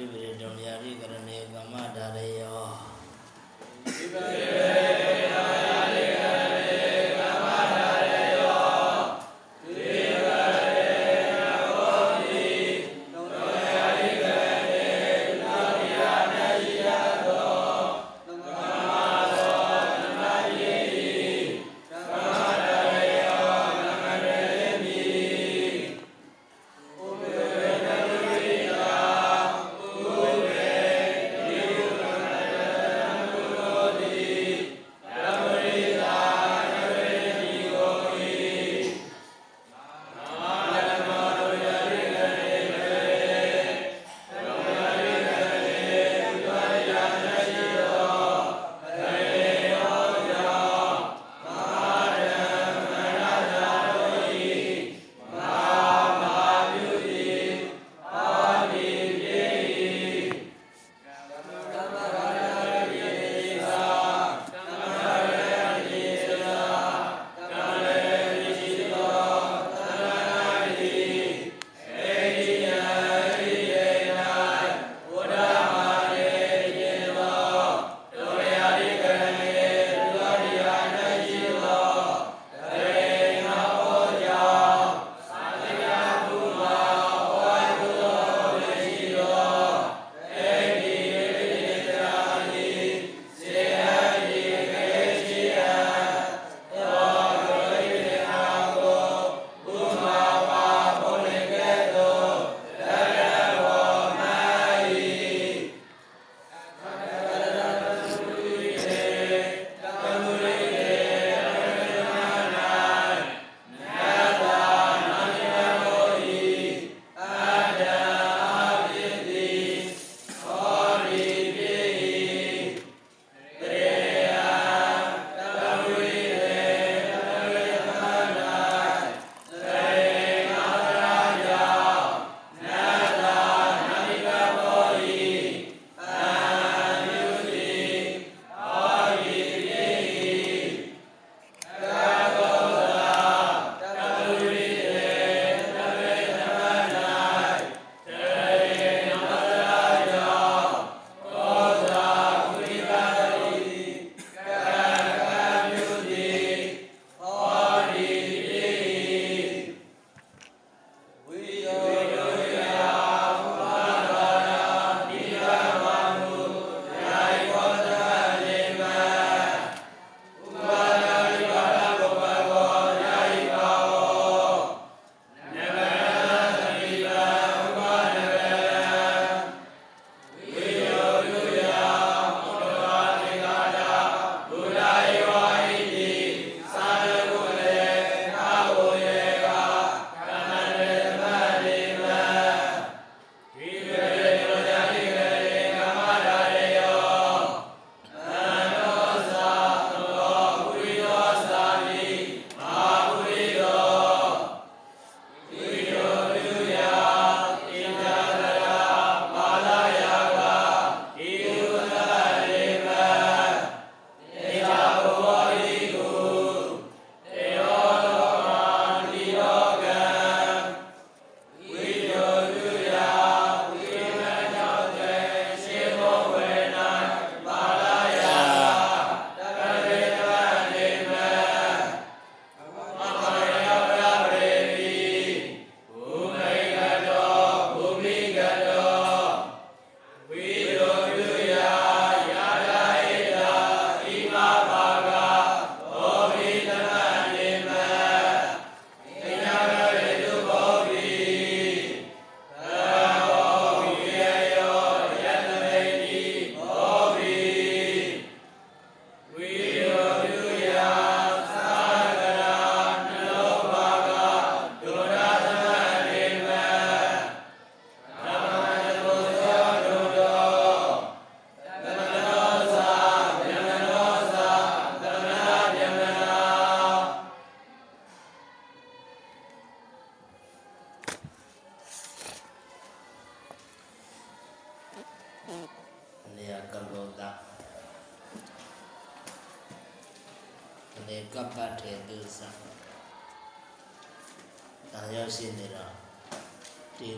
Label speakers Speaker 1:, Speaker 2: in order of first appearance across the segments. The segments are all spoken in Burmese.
Speaker 1: ဝိပရိတုံညာတိကရဏေကမ္မဒါရယောဝိပရိ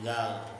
Speaker 1: 啊。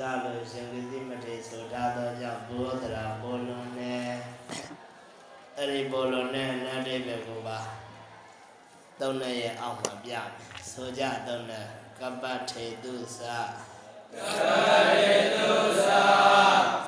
Speaker 1: သလိုရှင်ဝိသိမထေဆိုထားသောကြောင့်ဘောဓရာဘောလုံးနဲ့အဲ့ဒီဘောလုံးနဲ့နတ်တိဘယ်ကိုပါသုံးနဲ့ရဲ့အောက်မှာပြဆိုကြသုံးနဲ့ကပ္ပထေတုသ
Speaker 2: ကပ္ပထေတုသ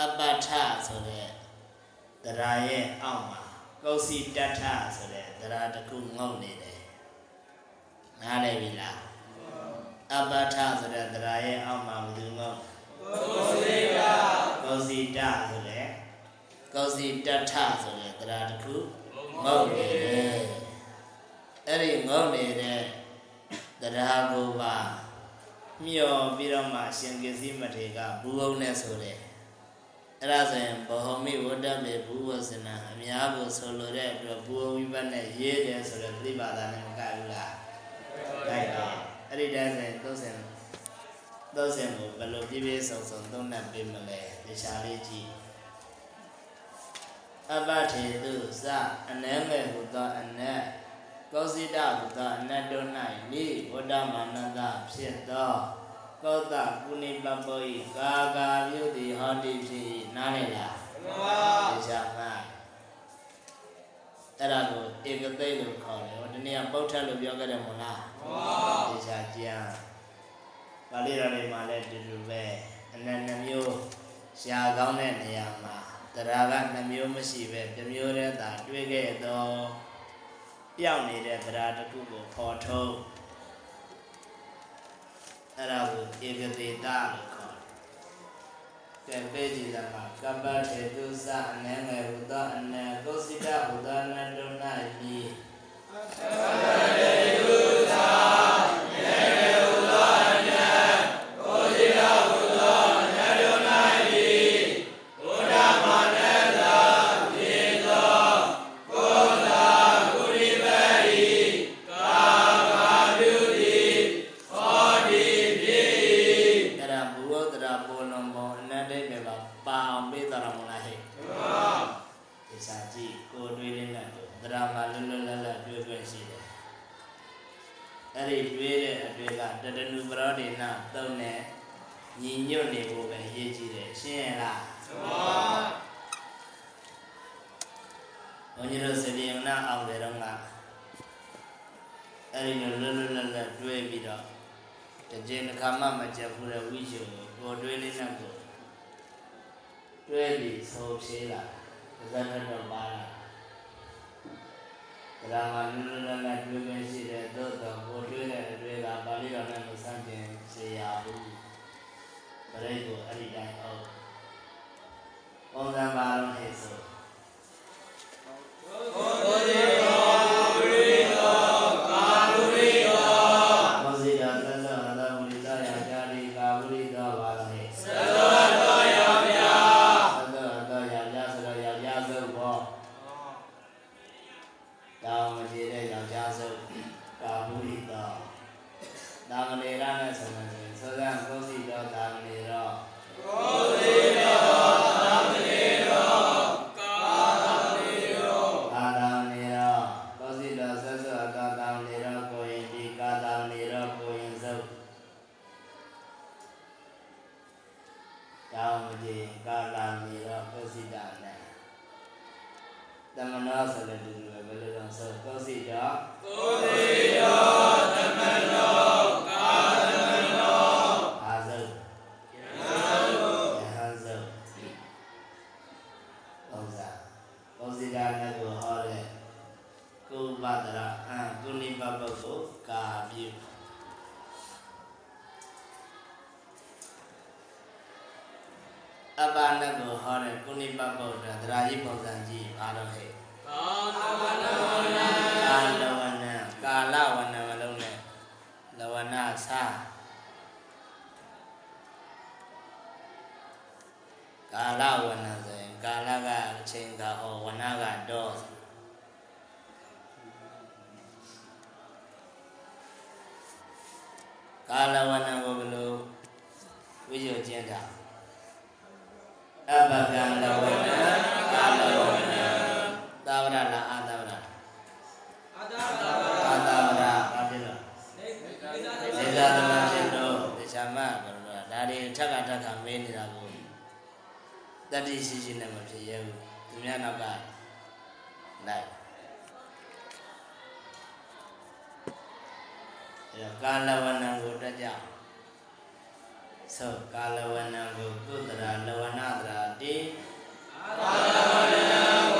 Speaker 2: အပ္ပထဆိုတဲ့သရရဲ့အောက်မှာကုစီတတ္ထဆိုတဲ့သရတစ်ခုငုံနေတယ်နားလည်ပြီလားအပ္ပထဆိုတဲ့သရရဲ့အောက်မှာဘယ်သူငုံကုစီတကုစီတဆိုတဲ့ကုစီတတ္ထဆိုတဲ့သရတစ်ခုငုံနေတယ်အဲ့ဒီငုံနေတဲ့သရကိုပါမျောပြီးတော့မှရှင်ကစီမထေရကဘူုံနဲ့ဆိုတဲ့ အဲ့ဒါဆိုရင်ဘောဟမိဝတ္တမေဘူဝစနာအများကိုဆိုလိုတဲ့အတွက်ဘူဝဝိပတ်နဲ့ရေးတယ်ဆိုတော့ပြိပါဒာနဲ့မကဘူးလားတိုက်ပါအဲ့ဒီတန်းဆိုရင်သုံးစင်သုံးစင်ကိုဘယ်လိုပြည့်ပြည့်စုံစုံသုံးနှပ်ပေးမလဲတခြားလေးကြည့်အပထေတုစအနည်းငယ်ဟူသောအနက်ကောစိတဟူသောအနတ်တို့၌ဤဝတ္တမနတဖြစ်သော ကောတကုဏိပပောဤကာကာမြုတိဟောတိဖြစ်နားလည်လားမှန်ပါဒီချာမှအဲ့ဒါကိုဧကသိလို့ခေါ်တယ်ဟိုတနေ့ကပုတ်ထက်လို့ပြောခဲ့တယ်မလားမှန်ပါဒီချာကျမ်းပါဠိတော်တွေမှာလည်းဒီလိုပဲအနန္တမျိုးရှားကောင်းတဲ့နေရာမှာတရားကနှမျိုးမရှိပဲတစ်မျိုးတည်းသာတွေ့ခဲ့တော့ပြောင်းနေတဲ့တရားတစ်ခုကိုဖော်ထုတ် အဲ့ဒါကိုဧကတိတလို့ခေါ်တယ်ကဲပေးကြည့်လာမှာကပ္ပတေတုသအနံငယ်ဟူသောအနံကုသိတဟူသောနန္ဒုဏယိအသဗ္ဗေ တ္တိပဲပါပါအောင်ပေးတော်မလားဟဲ့ဒီစာကြည့်ကိုယ်တွေးလေးနဲ့ကိုတရာမှာလွတ်လွတ်လပ်လပ်တွေ့တွေ့ရှိတယ်အဲ့ဒီတွေ့တဲ့အတွေ့ကတတနုပရောဒိနာသုံးနဲ့ညီညွတ်နေဖို့ပဲရည်ကြည်တယ်ရှင်းရလားဘုန်းကြီးတို့စတိယနာအောင်တယ်တော့ကအဲ့ဒီလိုလွတ်လွတ်လပ်လပ်တွေ့ပြီးတော့တကြင်တစ်ခါမှမကြက်ဘူးတဲ့ဝိရှုကိုကိုတွဲလေးနဲ့ကို တွဲပြီးဆိုဖြေးလာသဇတ်တော့ပါလာဒရာမလူလူနဲ့နဲ့တွဲပဲရှိတဲ့သို့တော့ကိုတွဲတဲ့အတွေ့ကပါဠိတော်နဲ့မဆန့်ကျင်စေရဘူးပရိတ်ကိုအဲ့ဒီတိုင်းအောင်ပုံစံပါလုံးဟဲ့ဆိုမော ကုဏိပပုတ်ကိုကာပြုအပ္ပနကိုဟောတဲ့ကုဏိပပုတ်ဒါသရာကြီးပုံစံကြီးဘာလို့ဟဲ့ကာလဝဏကာလဝဏမလုံးနဲ့လဝဏသာကာလဝဏဆိုရင်ကာလကအချိန်ကဟောဝဏကတော့ ကာလဝဏကိုဘယ်လိုဝိဇ္ဇကျင့်တာအပကံလဝဏကာလဝဏသာဝရလားအာသာဝရအာသာဝရဘာဖြစ်လို့စေသာသမဖြစ်လို့တရားမဘယ်လိုလဲဒါတွေထက်ကထက်ကမေးနေတာကိုတတိရှိရှိနဲ့မဖြစ်ရဘူးသူများနောက်ကလိုက် အဲကာလဝဏံကိုတက်ကြသောကာလဝဏံကိုကုသရာလဝဏတရာတိကု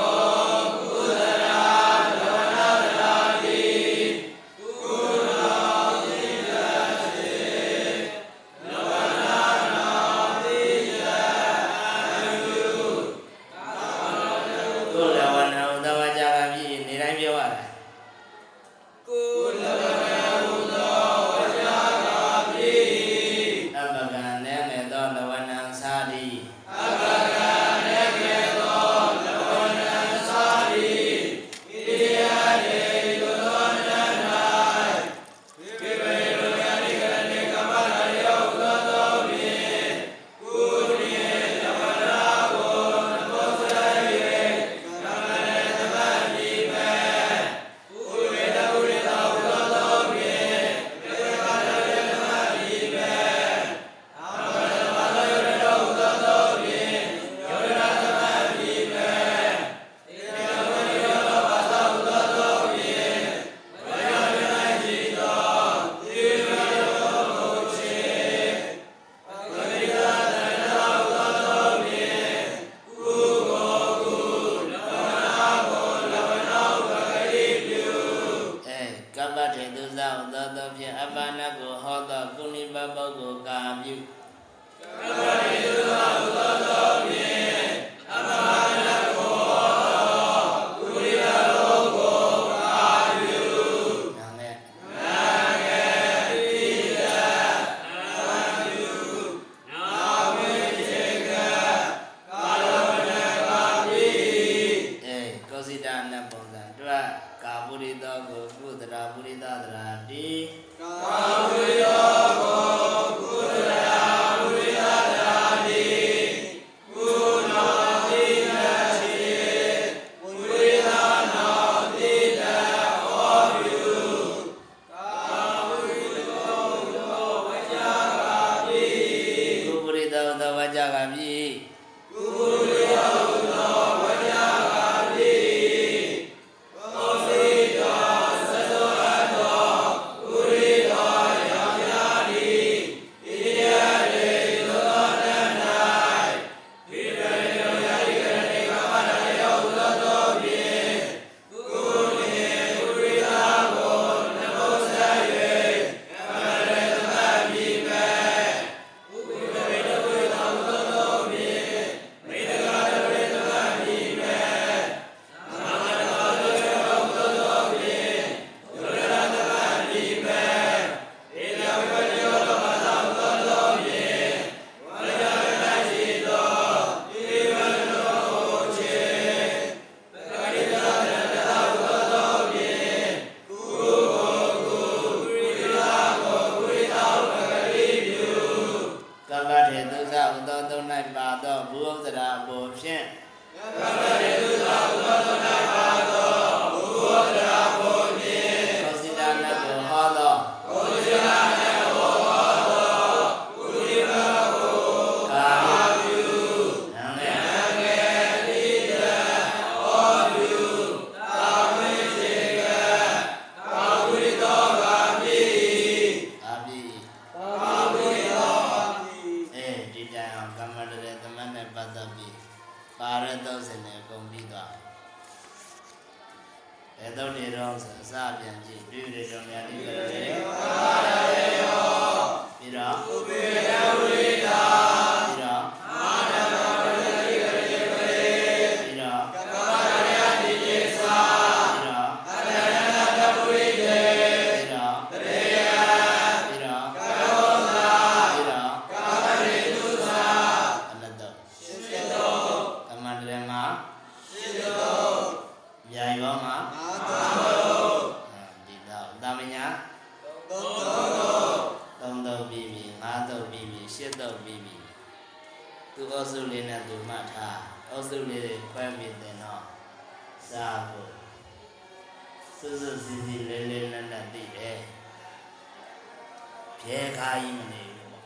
Speaker 2: များကြီးမ
Speaker 1: နေ
Speaker 2: ဘူးပေါ့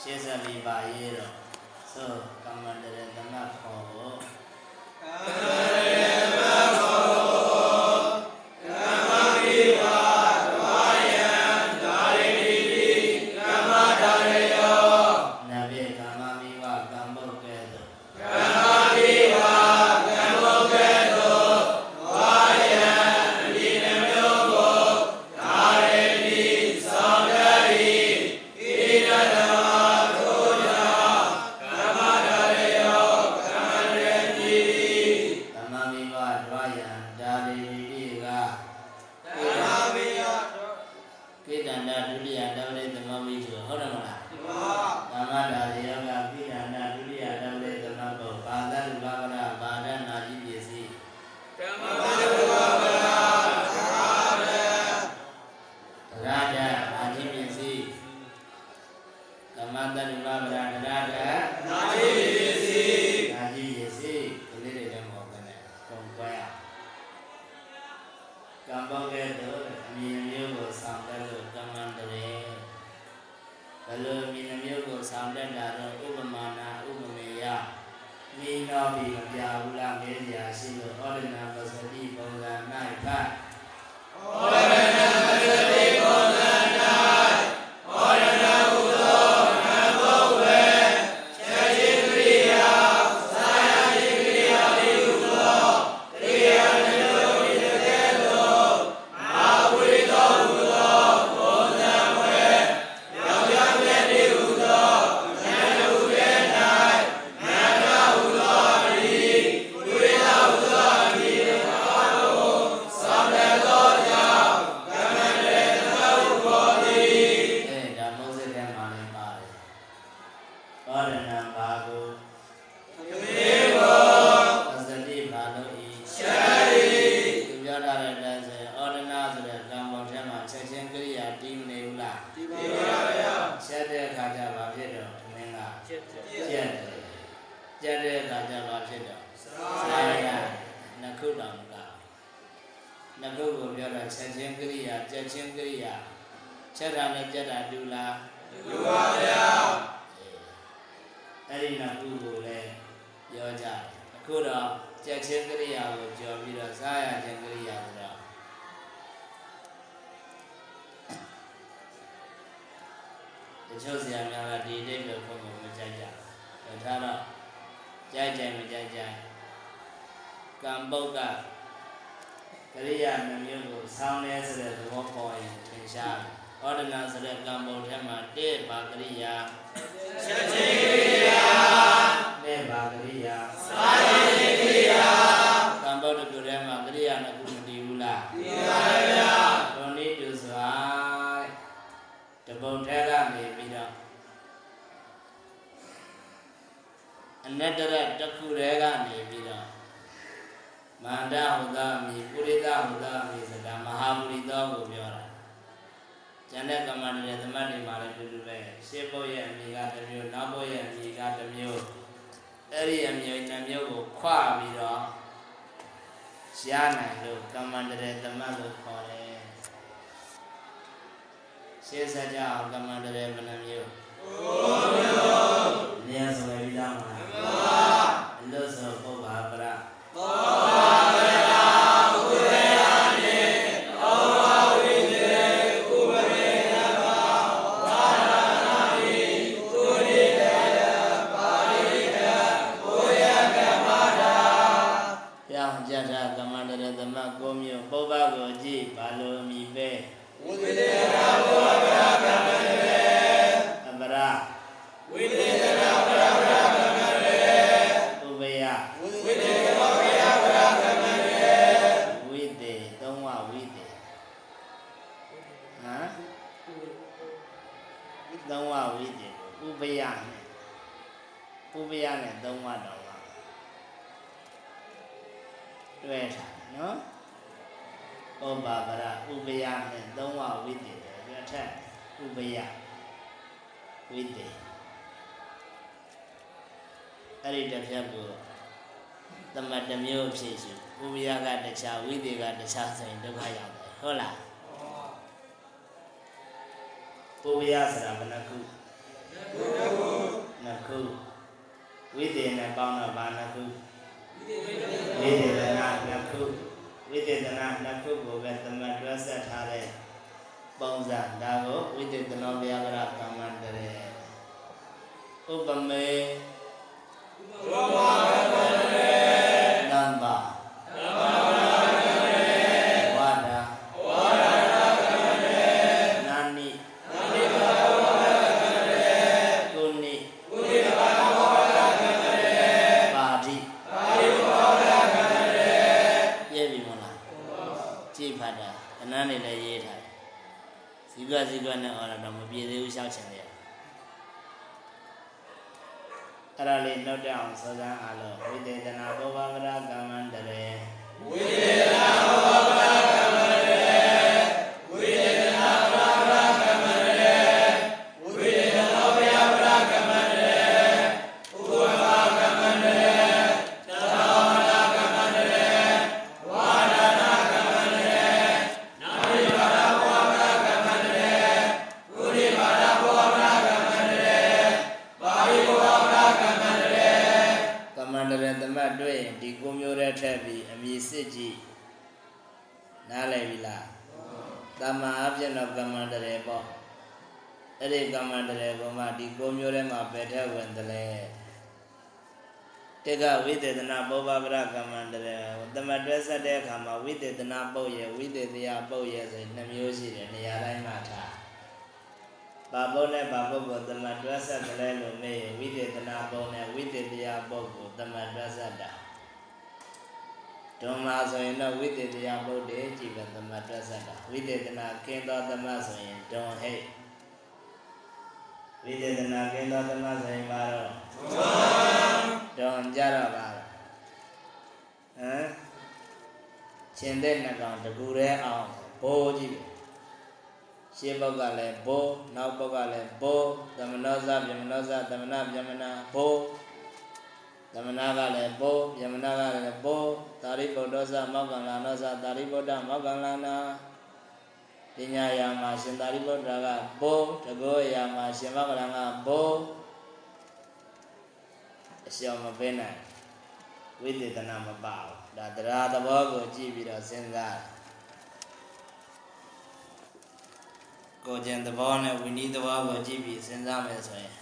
Speaker 1: ရှင်းဆက်ပြီး
Speaker 2: ပါရေးတော့
Speaker 1: ဆိုကမ္မန္တရသမတ်ခေါ်ဖို့
Speaker 2: ကမ္မ
Speaker 1: န္တ အဲ့
Speaker 2: ဒါလေးနှုတ်တက်အောင်စောစမ်းအားလုံးဝိသေသ
Speaker 1: နာဘော
Speaker 2: ဗဗ
Speaker 1: ရကမ္မ
Speaker 2: န္တရေဝိသေသနာဘောဗဗရ မအဖြစ်တော့ကမ္မန္တရေပေါ့အဲ့ဒီကမ္မန္တရေကမှဒီကိုမျိုးထဲမှာပဲထက်ဝင်တယ်လေတေကဝိသေသနာပောပပရကမ္မန္တရေသမတွဲဆက်တဲ့အခါမှာဝိသေသနာပုတ်ရဝိသေသယပုတ်ရဆိုနှမျိုးရှိတယ်နေရာတိုင်းမှာထားဘာပုတ်နဲ့ဘာပုတ်ကိုသမတွဲဆက်တယ်လို့မေးဝိသေသနာပုတ်နဲ့ဝိသေသယပုတ်ကိုသမတွဲဆက်တာ ဓမ္မဆိုရင်တော့ဝိသေတရာပုတ်တယ်ကြည်ပဲသမတ်သက်ဆက်တာဝိသေသနာကင်းသောသမတ်ဆိုရင်ဒွန်ဟိတ်ဝိသေသနာကင်းသောသမတ်ဆိုရင်ပါတော့ဒွန်ကြတော့ပါဟမ်ရှင်တဲ့နှကောင်တကူရဲအောင်ဘိုးကြည့်ရှင်းဘုတ်ကလည်းဘိုးနောက်ဘုတ်ကလည်းဘိုးသမနောဇဗျမနောဇသမနဗျမနာဘိုး သမဏကလည်းပိုးယမနာကလည်းပိုးသာရိပုတ္တသမောက္ကလနောသသာရိပုတ္တမောက္ကလနာပညာယာမှာရှင်သာရိပုတ္တရာကပိုးတကောယာမှာရှင်မောက္ကလကပိုးအရှောင်မပေးနိုင်ဝိသေသနာမပါဘူးဒါတရားသဘောကိုကြည့်ပြီးတော့စဉ်းစားကိုယ်ကျင်သဘောနဲ့ဝိနည်းသဘောကိုကြည့်ပြီးစဉ်းစားမယ်ဆိုရင်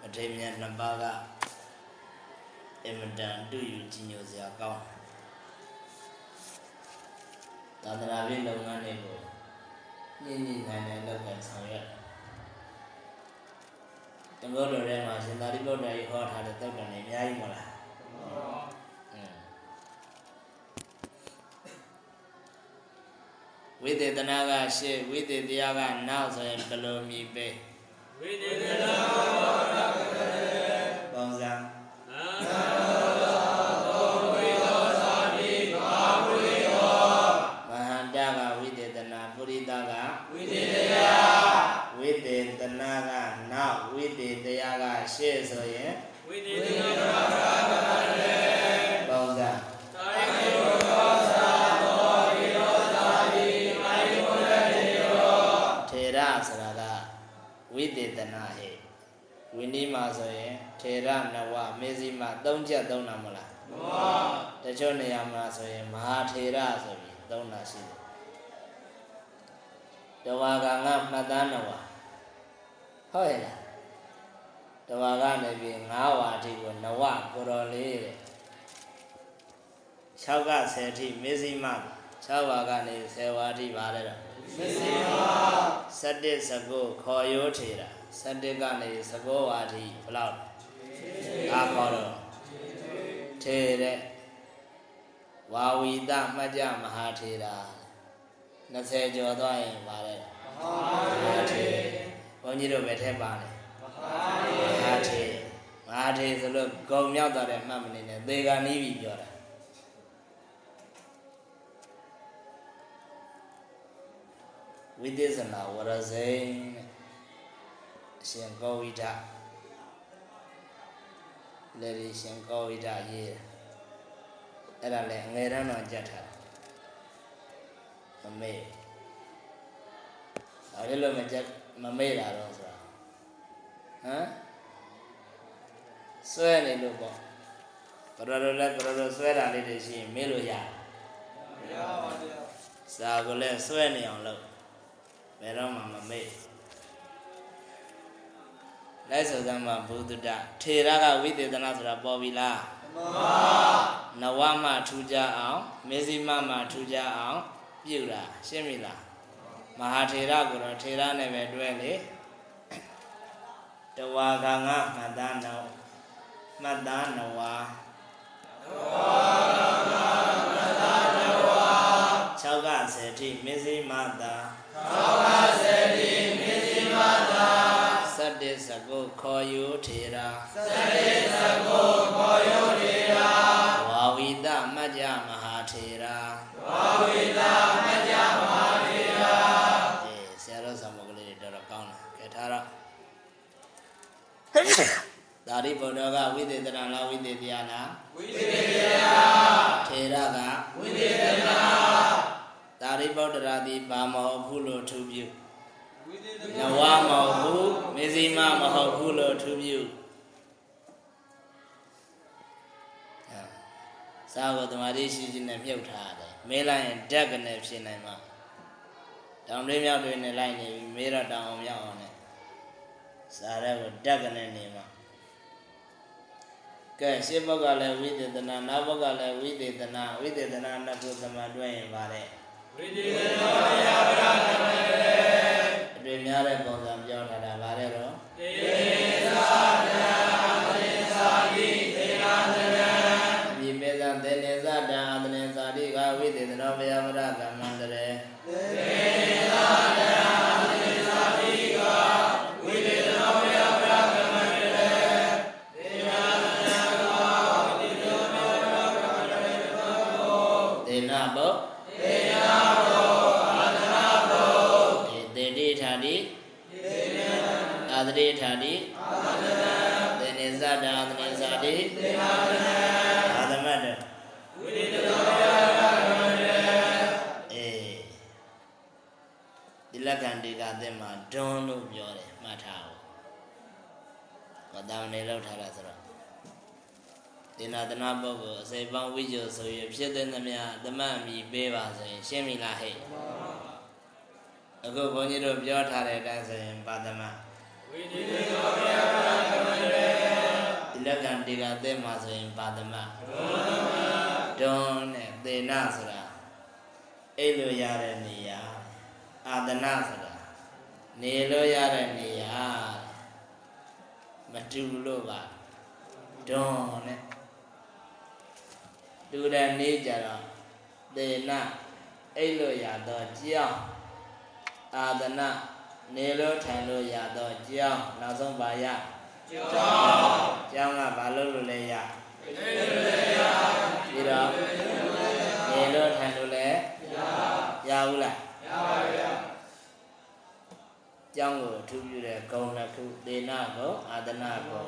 Speaker 2: မထေမြတ်နှစ်ပါးက အင်မတန်တူယူကြည်ညိုစရာကောင်းသာသနာ့ရေးလုပ်ငန်းတွေကိုညင်ညင်နိုင်နိုင်လုပ်ကိုင်ဆောင်ရွက်တမောတော်ထဲမှာရှင်သာရိပုတ္တရာကြီးဟောထားတဲ့သုတ်တန်တွေအများကြီးမလားဝိသေသနာကရှေ့ဝိသေတရားကနောက်ဆိုရင်ဘယ်လိုမြည်ပေးဝိသေသနာပုံ ရားကရှေ့ဆိုရင်ဝိသေသနာပုံစံထေရဆိုတာကဝိသေသနာဟဲ့ဝိနည်းမှာဆိုရင်ထေရနဝမေဇိမသုံးချက်သုံးတာမလားမှန်ပါတချို့နေရာမှာဆိုရင်မဟာထေရဆိုပြီးသုံးတာရှိတယ်တဝါကငါမှတ်သားနဝဟုတ်ရဲ့လားတ ဝါကနေပြီး9ဝါအထိကိုနဝကိုတော်လေးတဲ့6က10အထိမေဇိမ6ဝါကနေ10ဝါအထိပါတယ်တော့စတ္တစကုခေါ်ရိုးထေတာစတ္တကနေစကောဝါတိဘယ်လောက်အာခေါ်တော့ထေတဲ့ဝါဝီတမှတ်ကြမဟာထေတာ20ကျော်သွားရင်ပါတယ်မဟာထေဘုန်းကြီးတို့ပဲထဲပါနေမ ဟာထေမဟာထေဆိုလို့ဂုံမြောက်သွားတဲ့မှတ်မနေနဲ့သေကနီးပြီပြောတာဝိသေသနာဝရဇိန်တဲ့အရှင်ကောဝိဒလေဒီရှင်ကောဝိဒရေးအဲ့ဒါလည်းငယ်တန်းတော့ကြက်ထားမမေ့ဘာလို့လဲမကြက်မမေ့တာတော့ဆိုတာ ဟမ်ဆွဲနေလို့ပေါ့ကရရလည်းကရရဆွဲတာလေးတွေရှိရင်မေ့လို့ရတယ်မရပါဘူးစာကိုလည်းဆွဲနေအောင်လုပ်ဘယ်တော့မှမမေ့လိုက်ဆိုသမ်းမှာဘုဒ္ဓတထေရကဝိသေသနာဆိုတာပေါ်ပြီလားမှန်ပါနဝမထူကြအောင်မေဇိမမထူကြအောင် ပြုတာရှင်းပြီလားမဟာထေရကိုတော့ထေရနဲ့ပဲတွဲလေ တဝါကငါမှတ်သားနောမှတ်သားနဝါတဝါကငါမှတ်သားနဝါ6က10ထိမေဇိမတာသတ္တစကုခေါ်ယုထေရာသတ္တစကု ရိဘုံတော်ကဝိသေသနာလားဝိသေတရားလားဝိသေတရားထေရကဝိသေသနာဒါရိဗုဒ္ဓရာတိဘာမဟုတ်ဘူးလို့ထူပြုနဝမဟုတ်ဘူးမေဇိမမဟုတ်ဘူးလို့ထူပြုစာကိုတမာတိရှိရှိနဲ့မြုပ်ထားတယ်မေးလိုက်ရင်ဓာတ်ကနေဖြစ်နိုင်မှာတောင်လေးမြောက်တွေနဲ့လိုက်နေပြီမေးတော့တောင်အောင်မြောက်အောင်နဲ့စာရဲကိုဓာတ်ကနေနေမှာ ကဲရှင်းဘက်ကလည်းဝိသေသနာနောက်ဘက်ကလည်းဝိသေသနာဝိသေသနာနှစ်ခုသမတွဲရင်ပါတယ်ဝိသေသနာယဗရသမရေအတွေ့များတဲ့ပုံစံပြောထားတာဗါတဲ့တော့သေသာတံ နာတနာပုဂ္ဂိုလ်အစိပ်ပေါင်းဝိဇ္ဇဆိုရဖြစ်တဲ့သမျှသမတ်မီပေးပါဆိုရင်ရှင်းပြီလားဟဲ့အခုဘုန်းကြီးတို့ပြောထားတဲ့အတိုင်းဆိုရင်ပါသမတ်ဝိတိတောယကကမတေဒီလက္ခဏဒီကသင်မှာဆိုရင်ပါသမတ်ဒွန်းနဲ့သေနာဆိုတာအဲ့လိုရတဲ့နေရာအာဒနာဆိုတာနေလို့ရတဲ့နေရာမတူလို့ပါဒွန်းနဲ့ တူတဲ့နေကြတော့သေနာအဲ့လိုရတော့ကြောင်းအာဒနာနေလို့ထိုင်လို့ရတော့ကြောင်းနောက်ဆုံးပါရကြောင်းကြောင်းကဘာလို့လို့လဲရနေလို့လဲရပြီးတော့နေလို့ထိုင်လို့လဲရရဘူးလားရပါဗျာကျောင်းကိုထူးပြတဲ့ဂုံနှစ်ခုဒေနာကိုအာဒနာကို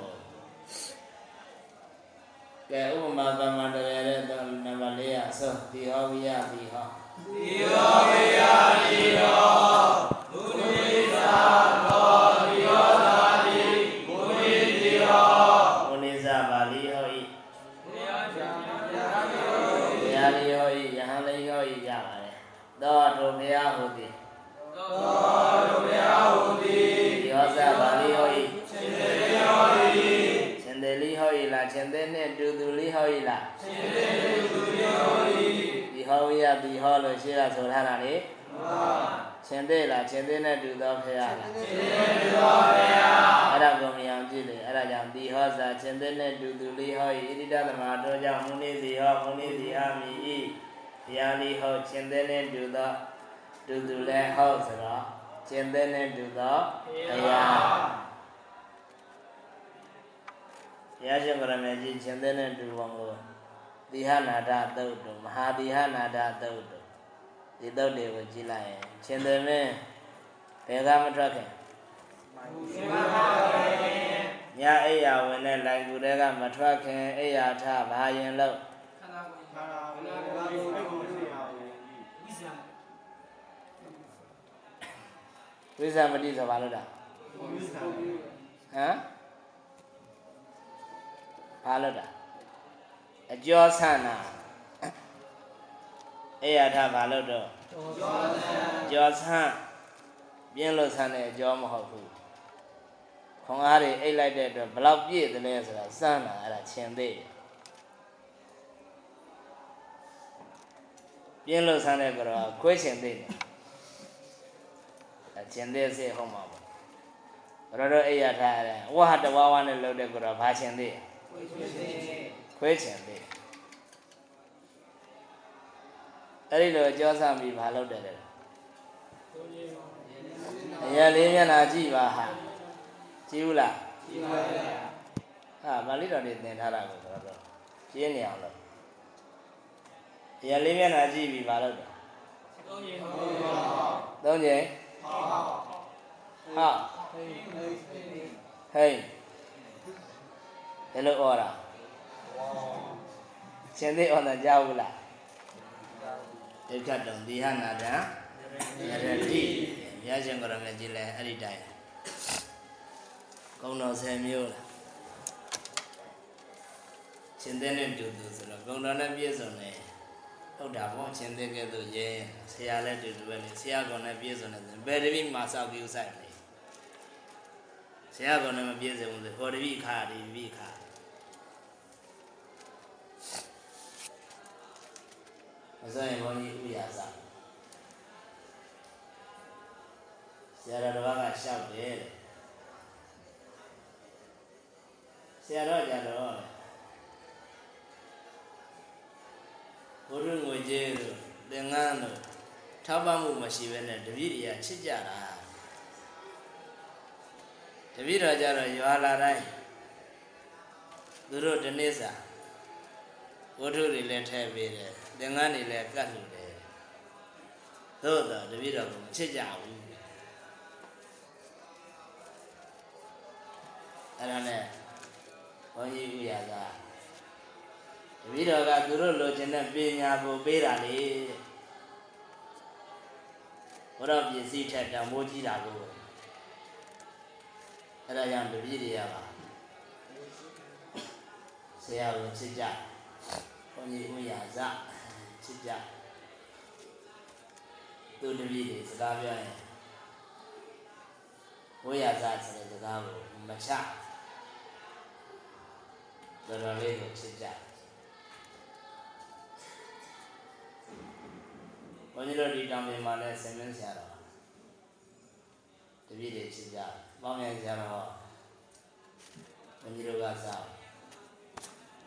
Speaker 2: ကဲဥပမာပမာတရတဲ့နံပါတ်၄ရဆိုဒီဟောဝိယဒီဟော
Speaker 1: ဒီယောဝေယဒီယော
Speaker 2: ဟောဤလား
Speaker 1: ရှင်သေသူယောဤ
Speaker 2: ဒီဟောဝိယဒီဟောလို့ရှင်းတာဆိုထားတာလေ
Speaker 1: မာ
Speaker 2: ရှင်သေလားရှင်သေနဲ့တူသောဖရာလား
Speaker 1: ရှင်သေသောဘုရား
Speaker 2: အဲ့ဒါကိုမြင်အောင်ကြည့်လေအဲ့ဒါကြောင့်ဒီဟောစာရှင်သေနဲ့တူသူလေးဟောဤဣတိတသမတော်ကြောင့်မုနိစီဟောမုနိစီအာမိဤတရားလေးဟောရှင်သေနဲ့တူသောတူသူလည်းဟောဆိုတော့ရှင်သေနဲ့တူသောတရားတ ရားရှင်ကရမေကြီးရှင်သေနဲ့တူပုံကိုတိဟနာဒသုတ်တုမဟာတိဟနာဒသုတ်တုဒီသုတ်တွေကိုကြည့်လိုက်ရင်ရှင်သေမင်းဘယ်ကမထွက်ခင်
Speaker 1: ရှင်မဟာရေ
Speaker 2: ညအိယာဝင်တဲ့လိုင်ကူတွေကမထွက်ခင်အိယာထဘာရင်လို့
Speaker 1: ခန္ဓာကိုယ်ခန္ဓာကိုယ်ကိုယ်ကိုယ်ကိုယ်ဝိဇ္ဇာ
Speaker 2: ဝိဇ္ဇာမတိဆိုဘာလို့တာ
Speaker 1: ဝိဇ္ဇာ
Speaker 2: ဟမ် ဘာလို့တာအကျော်ဆန္နာအိယာထဘာလို့တော့
Speaker 1: ကျော်သံ
Speaker 2: ကျော်ဆန်းပြင်းလို့ဆန်းတဲ့အကျော်မဟုတ်ဘူးခွန်အားတွေအိတ်လိုက်တဲ့အတွက်ဘလောက်ပြည့်တယ်လဲဆိုတာစမ်းတာအဲ့ဒါချင်းသေးတယ်ပြင်းလို့ဆန်းတဲ့ကတော့ခွဲချင်သေးတယ်အချင်းသေးစေဟုတ်မှာပေါ့ဘရတော့အိယာထားရတယ်ဝဟတဝါဝနဲ့လှုပ်တဲ့ကတော့ဘာချင်သေး
Speaker 1: ဝိဇ္ဇာ
Speaker 2: ခွဲချင်သေးအဲ့ဒီလိုကြောဆမ်းပြီးဘာလုပ်တယ်လဲအရာလေးမျက်နှာကြည့်ပါဟာကြည့်ဘူးလား
Speaker 1: ဒီပါလေ
Speaker 2: ဟာပါဠိတော်တွေသင်ထားတာကိုဆိုတော့ရှင်းနေအောင်လို့အရာလေးမျက်နှာကြည့်ပြီးဘာလုပ်တယ်
Speaker 1: သုံးရင်ဟော
Speaker 2: သုံးချိန်
Speaker 1: ဟော
Speaker 2: ဟာ
Speaker 1: ဟိဟိ
Speaker 2: ဟိန်း ဘယ်လိုဩတာရှင်သေးဩတာကြားဘူးလားဒိဋ္ဌတုံဒီဟနာတံရတိရရှင်ကရမေကြီးလဲအဲ့ဒီတိုင်းကုံတော်10မျိုးလားရှင်သေးနဲ့တူတူဆိုတော့ကုံတော်နဲ့ပြည့်စုံတယ်ဟုတ်တာပေါ့ရှင်သေးကဲ့သို့ရဲဆရာလည်းတူတူပဲလေဆရာကောင်နဲ့ပြည့်စုံတယ်ဆိုဘယ်တပိမှာစောက်ပြီးဥဆိုင်လဲဆရာကောင်နဲ့မပြည့်စုံဘူးဆိုဟောတပိခါဒီတပိခါ မစိုးရင်ဘုန်းကြီးဥရစာဆရာတော်ကရှောက်တယ်တဲ့ဆရာတော်ကြတော့ဘုရုငွေကျေးတို့သင်္ကန်းတို့ထောက်ပံ့မှုမရှိဘဲနဲ့တပည့်တွေကချစ်ကြတာတပည့်တော်ကြတော့ရွာလာတိုင်းသူတို့တနေ့စာဝတ္ထုတွေလည်းထည့်ပေးတယ် သင်္ကန်းတွေလည်းကတ်လို့တယ်သို့တော့တပည့်တော်ကမချစ်ကြဘူးအဲ့ဒါနဲ့ဘုန်းကြီးဥရသာတပည့်တော်ကသူတို့လိုချင်တဲ့ပညာကိုပေးတာလေဘုရားပစ္စည်းထက်တမိုးကြီးတာကိုအဲ့ဒါကြောင့်တပည့်တွေကပါဆရာကိုချစ်ကြဘုန်းကြီးဥရသာ ချစ်ကြသူတပည့်တွေစကားပြောရင်ဝိရဇဆိုတဲ့စကားကိုမချတော်တော်လေးကိုချစ်ကြဘုန်းကြီးတို့ဒီတောင်ပြင်မှာလည်းဆင်မင်းဆရာတော်တပည့်တွေချစ်ကြပေါင်းမြန်ဆရာတော်ဘုန်းကြီးတို့ကစား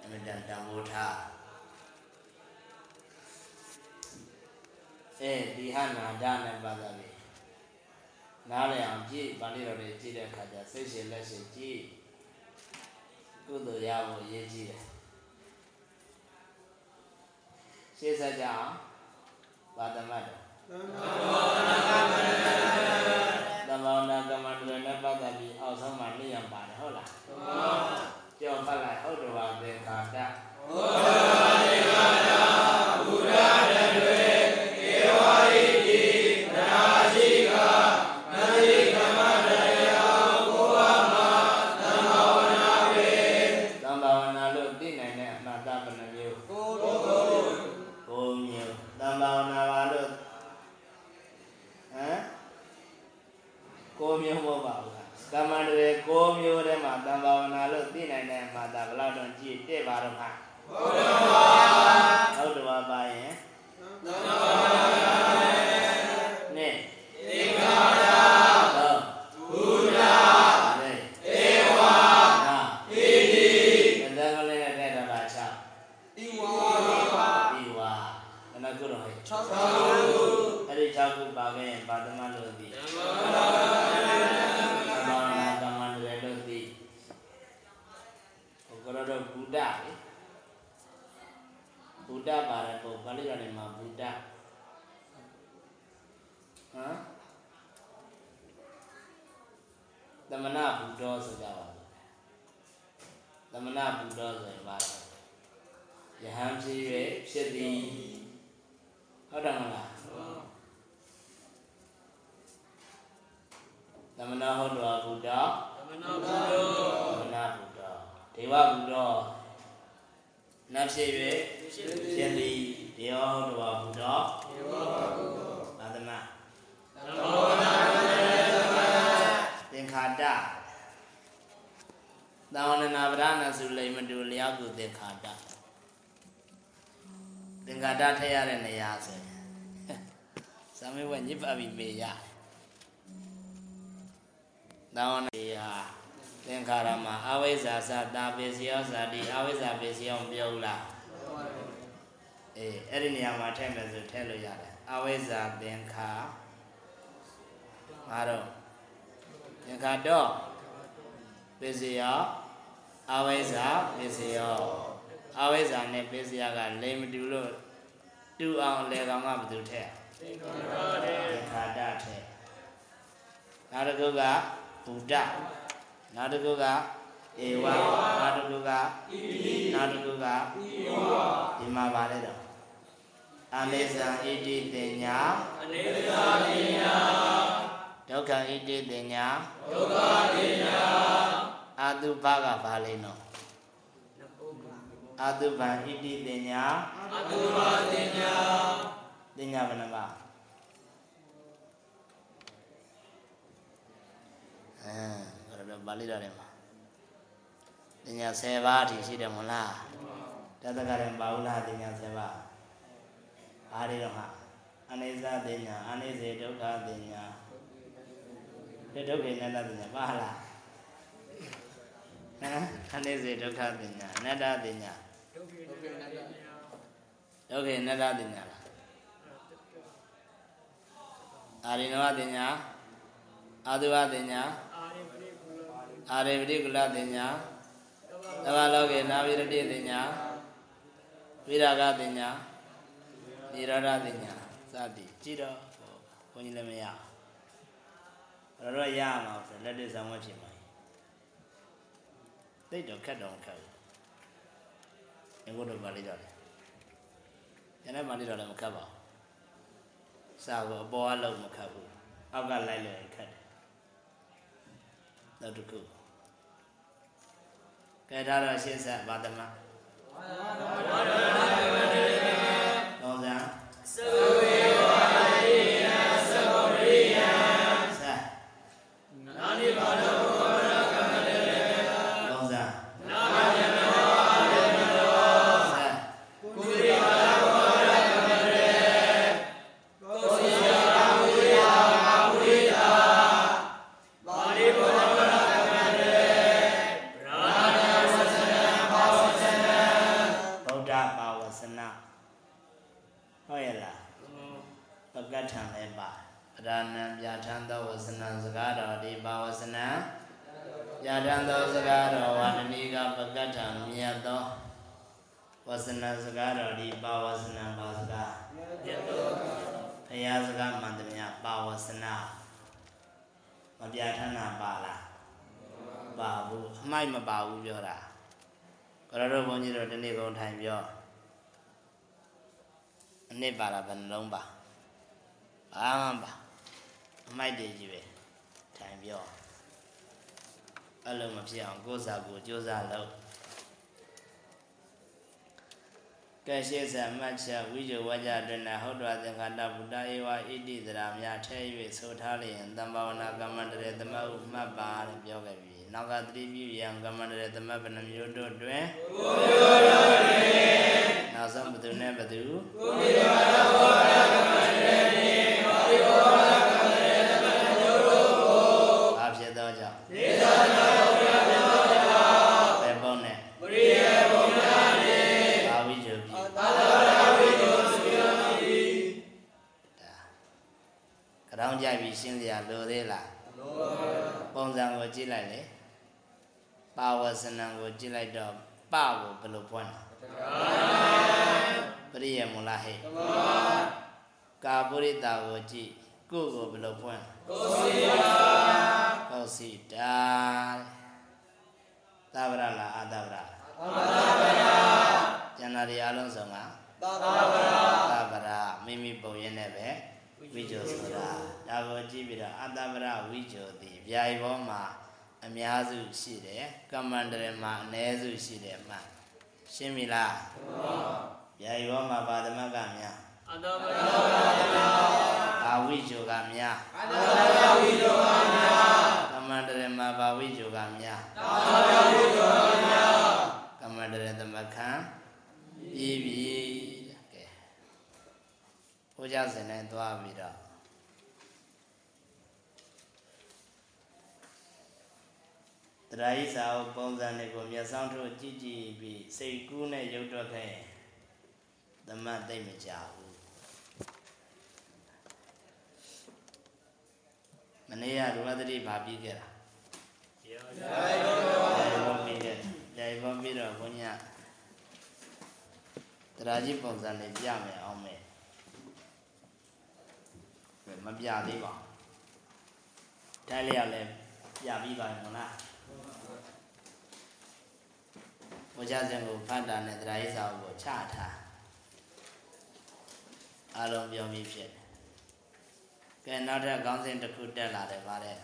Speaker 2: အမြဲတမ်းတန်ဖိုးထား အဲဒီဟနာဒါနဲ့ပတ်သက်ပြီးနားလည်အောင်ကြည့်ပါဠိတော်တွေကြည့်တဲ့အခါကျစိတ်ရှင်လက်ရှင်ကြည့်ကုသိုလ်ရဖို့အရေးကြီးတယ်ရှေ့ဆက်ကြအောင်ပါဒမတ်တော်သမ္မာနာကမ္မန္တရနဲ့ပတ်သက်ပြီးအောက်ဆုံးမှာနိယံပါတယ်ဟုတ်လားကြောက်ဖတ်လိုက်ဟုတ်တော်ပါသင်္ခါတသံ ည့်တဲ့ပါတော့မှာဟုတ်တယ်ပါပါရင်နဲ့သင်္ခါရဟုတ်ဘုရားနဲ့ဧဝါနာဣတိတန်ကလေးနဲ့တဲ့တော်တာချဣဝါဣဝါဘယ်နှခုတော့ဟဲ့6ခုအဲ့ဒီ6ခုပါခဲ့ရင်ပါသမလို့သိသမ္မာနာကမ္မန္တရေလို့သိဟိုကတော့တော့ဘုဒ္ဓလေဘုဒ္ဓပါတယ်ပေါ့ပါဠိတော်ထဲမှာဘုဒ္ဓဟမ်သမဏဘုဒ္ဓဆိုကြပါဘူးသမဏဘုဒ္ဓဆိုရင်ပါယဟန်ဖြစ်၍ဖြစ်သည်ဟုတ်တယ်မလားသမဏဟုတ်တော်ဘုဒ္ဓသမဏဘုဒ္ဓဒေဝဘုဒ္ဓနတ်ဖြစ်၍ဖြစ်သည်ဒေဝဟုတ်တော်ဘုဒ္ဓသာသမသင်္ခါတသာဝနနာဗရဏစုလိမ္မတုလျောက်ကုသင်္ခါတသင်္ခါတထည့်ရတဲ့နေရာဆိုရင်သမေဝညစ်ပါပြီ မေရသာဝနေဟာသင်္ခါရမှာအဝိဇ္ဇာသတာပစ္စယောဇာတိအဝိဇ္ဇာပစ္စယောပြုံးလားအေးအဲ့ဒီနေရာမှာထည့်မယ်ဆိုထည့်လို့ရတယ်အဝိဇ္ဇာသင်္ခါဘာတော့သင်္ခါတော့ပစ္စယောအဝိဇ္ဇာပစ္စယောအဝိဇ္ဇာနဲ့ပစ္စယကလိမ်မတူလို့တူအောင်လေကောင်ကဘယ်သူထည့် သင်္ခါတထည့်နောက်တစ်ခုကဘုဒ္ဓနောက်တစ်ခုကဧဝနောက်တစ်ခုကဣတိနောက်တစ်ခုကဣဝဒီမှာပါလေတော့အနိစ္စဣတိတင်ညာအနိစ္စတင်ညာဒုက္ခဣတိတင်ညာဒုက္ခတင်ညာအာတုဘကဘာလဲနော်အာတုဘံဣတိတင်ညာအာတုဘတင်ညာ တင်ညာဘယ်နှပါအဲအဲ့ဒါပါဠိတော်ထဲမှာတင်ညာ10ပါးအထိရှိတယ်မဟုတ်လားတသကရင်ပါဦးလားတင်ညာ10ပါးဘာတွေတော့ဟာအနိစ္စတင်ညာအနိစေဒုက္ခတင်ညာဒီဒုက္ခေနတ္တတင်ညာပါလားဟမ်အနိစေဒုက္ခတင်ညာအနတ္တတင်ညာဒုက္ခေနတ္တတင်ညာလား အာရိနဝတင်ညာအာသုဘတင်ညာအာရေပတိကုလတင်ညာသဘာလောကေနာဝိရတိတင်ညာဝိရာဂတင်ညာနိရောဓတင်ညာစသည်ကြည့်တော့ဘုန်းကြီးလည်းမရအောင်တော့ရရမှာဆိုလက်တွေ့ဆောင်ဝတ်ဖြစ်မှာတိတ်တော့ခက်တော့မခက်ဘူးငကုတ်တော့ပါဠိတော်လေကျန်တဲ့ပါဠိတော်လည်းမခက်ပါဘူး စာကိုအပေါ်အလုံးမခက်ဘူးအောက်ကလိုက်လို့ခက်တယ်နောက်တစ်ခုကဲဒါတော့ရှင်းဆက်ပါသမကောင်းစံ
Speaker 1: သဝေဝါရိ အရဏံ
Speaker 2: ပြဋ္ဌာန်းသောဝစနံစကားတော်ဒီဘာဝစနံပြဋ္ဌာန်းသောစကားတော်ဝန္ဒနီကပကဋ္ဌံမြတ်သောဝစနံစကားတော်ဒီဘာဝစနံဘာစကားဘုရားစကားမှန်သမျှဘာဝစနာမပြဋ္ဌာန်းတာပါလားပါဘူးအမိုက်မပါဘူးပြောတာကရတော်ဘုန်းကြီးတို့ဒီနေ့ကုန်ထိုင်ပြောအနစ်ပါတာဘယ်နှလုံးပါဘာမှမပါ အမိုက်တွေကြီးပဲထိုင်ပြောအဲ့လိုမဖြစ်အောင်ကိုယ်စာကိုယ်ကြိုးစားလုပ်ကဲရှိစံမှတ်ချက်ဝိဇ္ဇဝကြတွင်၌ဟုတ်တော်သင်္ခါတဗုဒ္ဓဧဝဣတိသရာမြထဲ၍ဆိုထားလျင်တမ္ဘာဝနာကမ္မန္တရေသမဥမှတ်ပါလို့ပြောခဲ့ပြီနောက်ကသတိပြုရန်ကမ္မန္တရေသမဗနမျိုးတို့တွင်ကိုမျိုးတို့တွင်နောက်ဆုံးဘသူနဲ့ဘသူကိုမျိုးတို့ဘာ ရှင်းစရာလိုသေးလားပုံစံကိုကြည့်လိုက်လေပါဝစနံကိုကြည့်လိုက်တော့ပကိုဘယ်လိုပွင့်လဲပရိယေမူလားဟဲ့ကာပုရိတာကိုကြည့်ကိုကိုဘယ်လိုပွင့်လဲ
Speaker 1: ကိုစီယ
Speaker 2: ကောက်စီတာသဗ္ဗရလားအာသဗ္ဗရလား
Speaker 1: အမနာဗယ
Speaker 2: ကျန်တာတွေအလုံးစုံက
Speaker 1: သာဗရာ
Speaker 2: သဗ္ဗရမိမိပုံရင်းနဲ့ပဲ ဝိဇ္ဇောဆိုတာဒါကိုကြည့်ပြီးတော့အတ္တဗရဝိဇ္ဇောတိဗျာယဘောမှာအများစုရှိတယ်ကမ္မန္တရမှာအ ਨੇ စုရှိတယ်မှန်ရှင်းပြီလားဗျာယဘောမှာပါသမကများ
Speaker 1: အတဗရာ
Speaker 2: ဘာဝိဇ္ဇောကများ
Speaker 1: အတဗရာဝိတောကမြာ
Speaker 2: ကမ္မန္တရမှာဘာဝိဇ္ဇောကများ
Speaker 1: သာဗရာဝိတောကမြာ
Speaker 2: ကမ္မန္တရသမခံပြီးပြီ တဲ့ကဲဟိုကြစင်နဲ့သွားပြီးတော့တရားဤစာအုပ်ပုံစံတွေကိုမျက်စောင်းထုတ်ကြည့်ကြည့်ပြီးစိတ်ကူးနဲ့ရုပ်တော့ခဲ့ရင်သမတ်သိမ့်မကြဘူးမနေ့ကရူပသတိဘာပြီးခဲ့တာ
Speaker 1: ဇာယော
Speaker 2: ဂျာယဘောပြီးခဲ့ဂျာယဘောပြီးတော့ဘုန်းကြီးကတရားကြီးပုံစံလေးပြမယ်အောင်မယ်ဘယ် မပြသေးပါဘူးတိုင်းလေးကလည်းပြပြီးပါရင်မလားဘုရားရှင်ကိုဖတ်တာနဲ့တရားရေးစာအုပ်ကိုချထားအလုံးပြောပြီးဖြစ်တယ်ကဲနောက်ထပ်ခေါင်းစဉ်တစ်ခုတက်လာတယ်ဗါတဲ့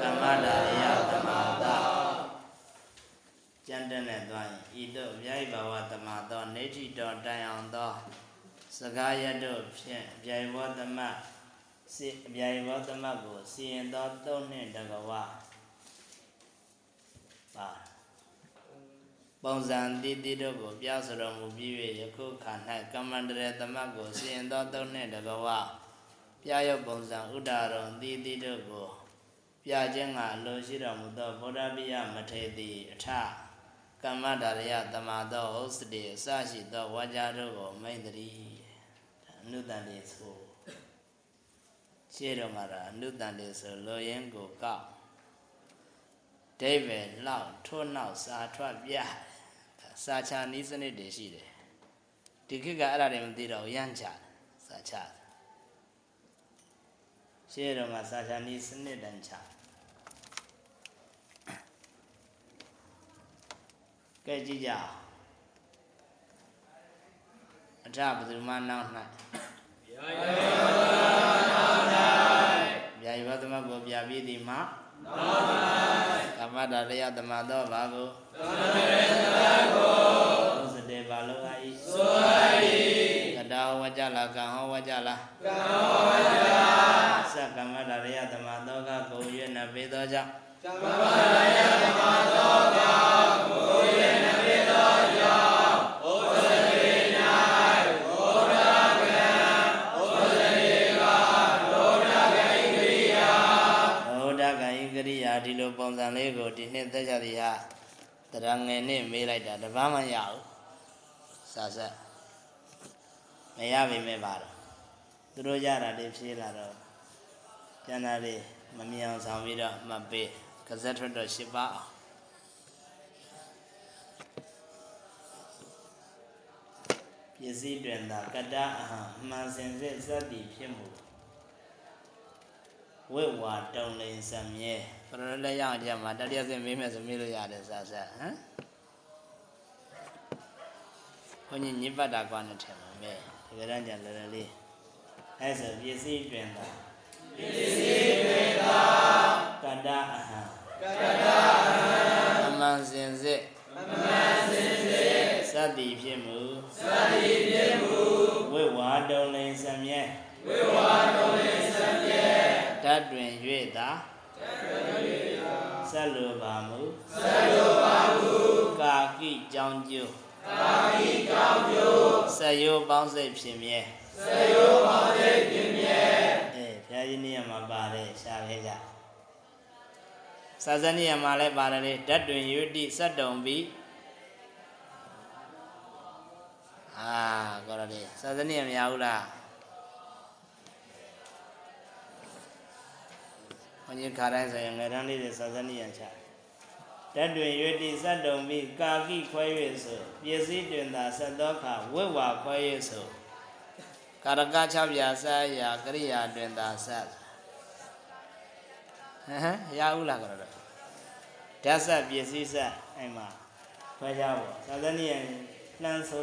Speaker 2: ကမ္မဒါရိယသမာသကျန်တဲ့နဲ့သွားရင်ဤသို့အမြိုက်ဘာဝသမာသောနေတိတော်တိုင်အောင်သော စကားရတ်တို့ဖြင့်အပြိုင်ဘောသမတ်စီအပြိုင်ဘောသမတ်ကိုစီရင်သောသုံးနှင့်တကဝပါပုံစံတည်တည်တို့ကိုပြဆိုတော်မူပြီး၍ယခုခါ၌ကမ္မန္တရသမတ်ကိုစီရင်သောသုံးနှင့်တကဝပြရုပ်ပုံစံဥဒ္ဒါရုံတည်တည်တို့ကိုပြခြင်းကအလိုရှိတော်မူသောဗုဒ္ဓပိယမထေတိအထကမ္မဒါရယတမသောဥစ္စတိအစရှိသောဝါကြတို့ကိုမိန်တည်းဒါ အနုတန်လေးဆိုရှေ့တော့မှာဒါအနုတန်လေးဆိုလိုရင်းကိုကောက်ဒိဗေလောက်ထို့နောက်စာထွက်ပြဒါစာချနီးစနစ်တွေရှိတယ်ဒီခေတ်ကအဲ့ဒါတွေမသိတော့ရမ်းချတယ်စာချတယ်ရှေ့တော့မှာစာချနီးစနစ်တန်ချတယ်ကဲကြည့်ကြ အောင်အထဘယ်သူမှနောက်၌ဗျာယဝသမကိုပြပြသည်မှာကမ္မတာလျာသမတော်ဘာကိုသုစတေဘာလောအာဤကတာဟောဝကြလားကံဟောဝကြလားကံဟောဝကြသကမ္မတာလျာသမတော်ကကိုရွေ့နေပေသောကြောင့်ဘု ပုံစံလေးကိုဒီနှစ်သက်ကြသည်ဟာတရားငယ်နဲ့မေးလိုက်တာတပန်းမရဘူးစာဆက်မရပါမဲ့ပါတော့သူတို့ရတာလေးဖြေးလာတော့ကျန်တာလေးမမြင်အောင်ဆောင်ပြီးတော့မှတ်ပေးကစက်ထွက်တော့ရှစ်ပါအောင်ပစ္စည်းတွင်သာကတ္တအဟံအမှန်စင်စစ်စက်တည်ဖြစ်မှုဝိဝါတုံလိန်စံမြဲ ပရလည်းရအောင်ကြမှာတတိယစင်မေးမယ်ဆိုမေးလို့ရတယ်စာဆက်ဟမ်ဘုန်းကြီးညစ်ပတ်တာကွာနဲ့ထင်ပါမယ်ဒီကရန်ကြလည်းလည်းလေးအဲဆိုပစ္စည်းတွင်သာပစ္စည်းတွင်သာကတ္တအဟံကတ္တအဟံအမှန်စင်စစ်အမှန်စင်စစ်စတ္တိဖြစ်မှုစတ္တိဖြစ်မှုဝိဝါတုံလိန်စံမြဲဝိဝါတုံလိန်စံမြဲတတ်တွင်၍သာတတ်တွင်၍သာ ဆက်လိုပါမူဆက်လိုပါမူကာကိကြောင်းကျိုးကာကိကြောင်းကျိုးဆက်ရိုးပေါင်းစိတ်ဖြစ်မြဲဆက်ရိုးပေါင်းစိတ်ဖြစ်မြဲအဲဘုရားကြီးနေရာမှာပါတယ်ရှားခဲ့ကြစာဇနိယမှာလည်းပါတယ်လေဓာတ်တွင်ယုတိစက်တုံပြီးအာကောရလေစာဇနိယမရဘူးလား ဘုန်းကြီးခါတိုင်းဆိုရင်ငယ်တန်းလေးတွေစာဇနိယချဓာတ်တွင်ယုတိစက်တုံပြီးကာကိခွဲ၍ဆိုပစ္စည်းတွင်သာဆက်သောခါဝိဝါခွဲ၍ဆိုကာရက6ပြာဆက်ရာကရိယာတွင်သာဆက်ဟမ်ရဘူးလားကောရတော့ဓာတ်ဆက်ပစ္စည်းဆက်အဲ့မှာခွဲကြပါသာသနိယလှမ်းဆို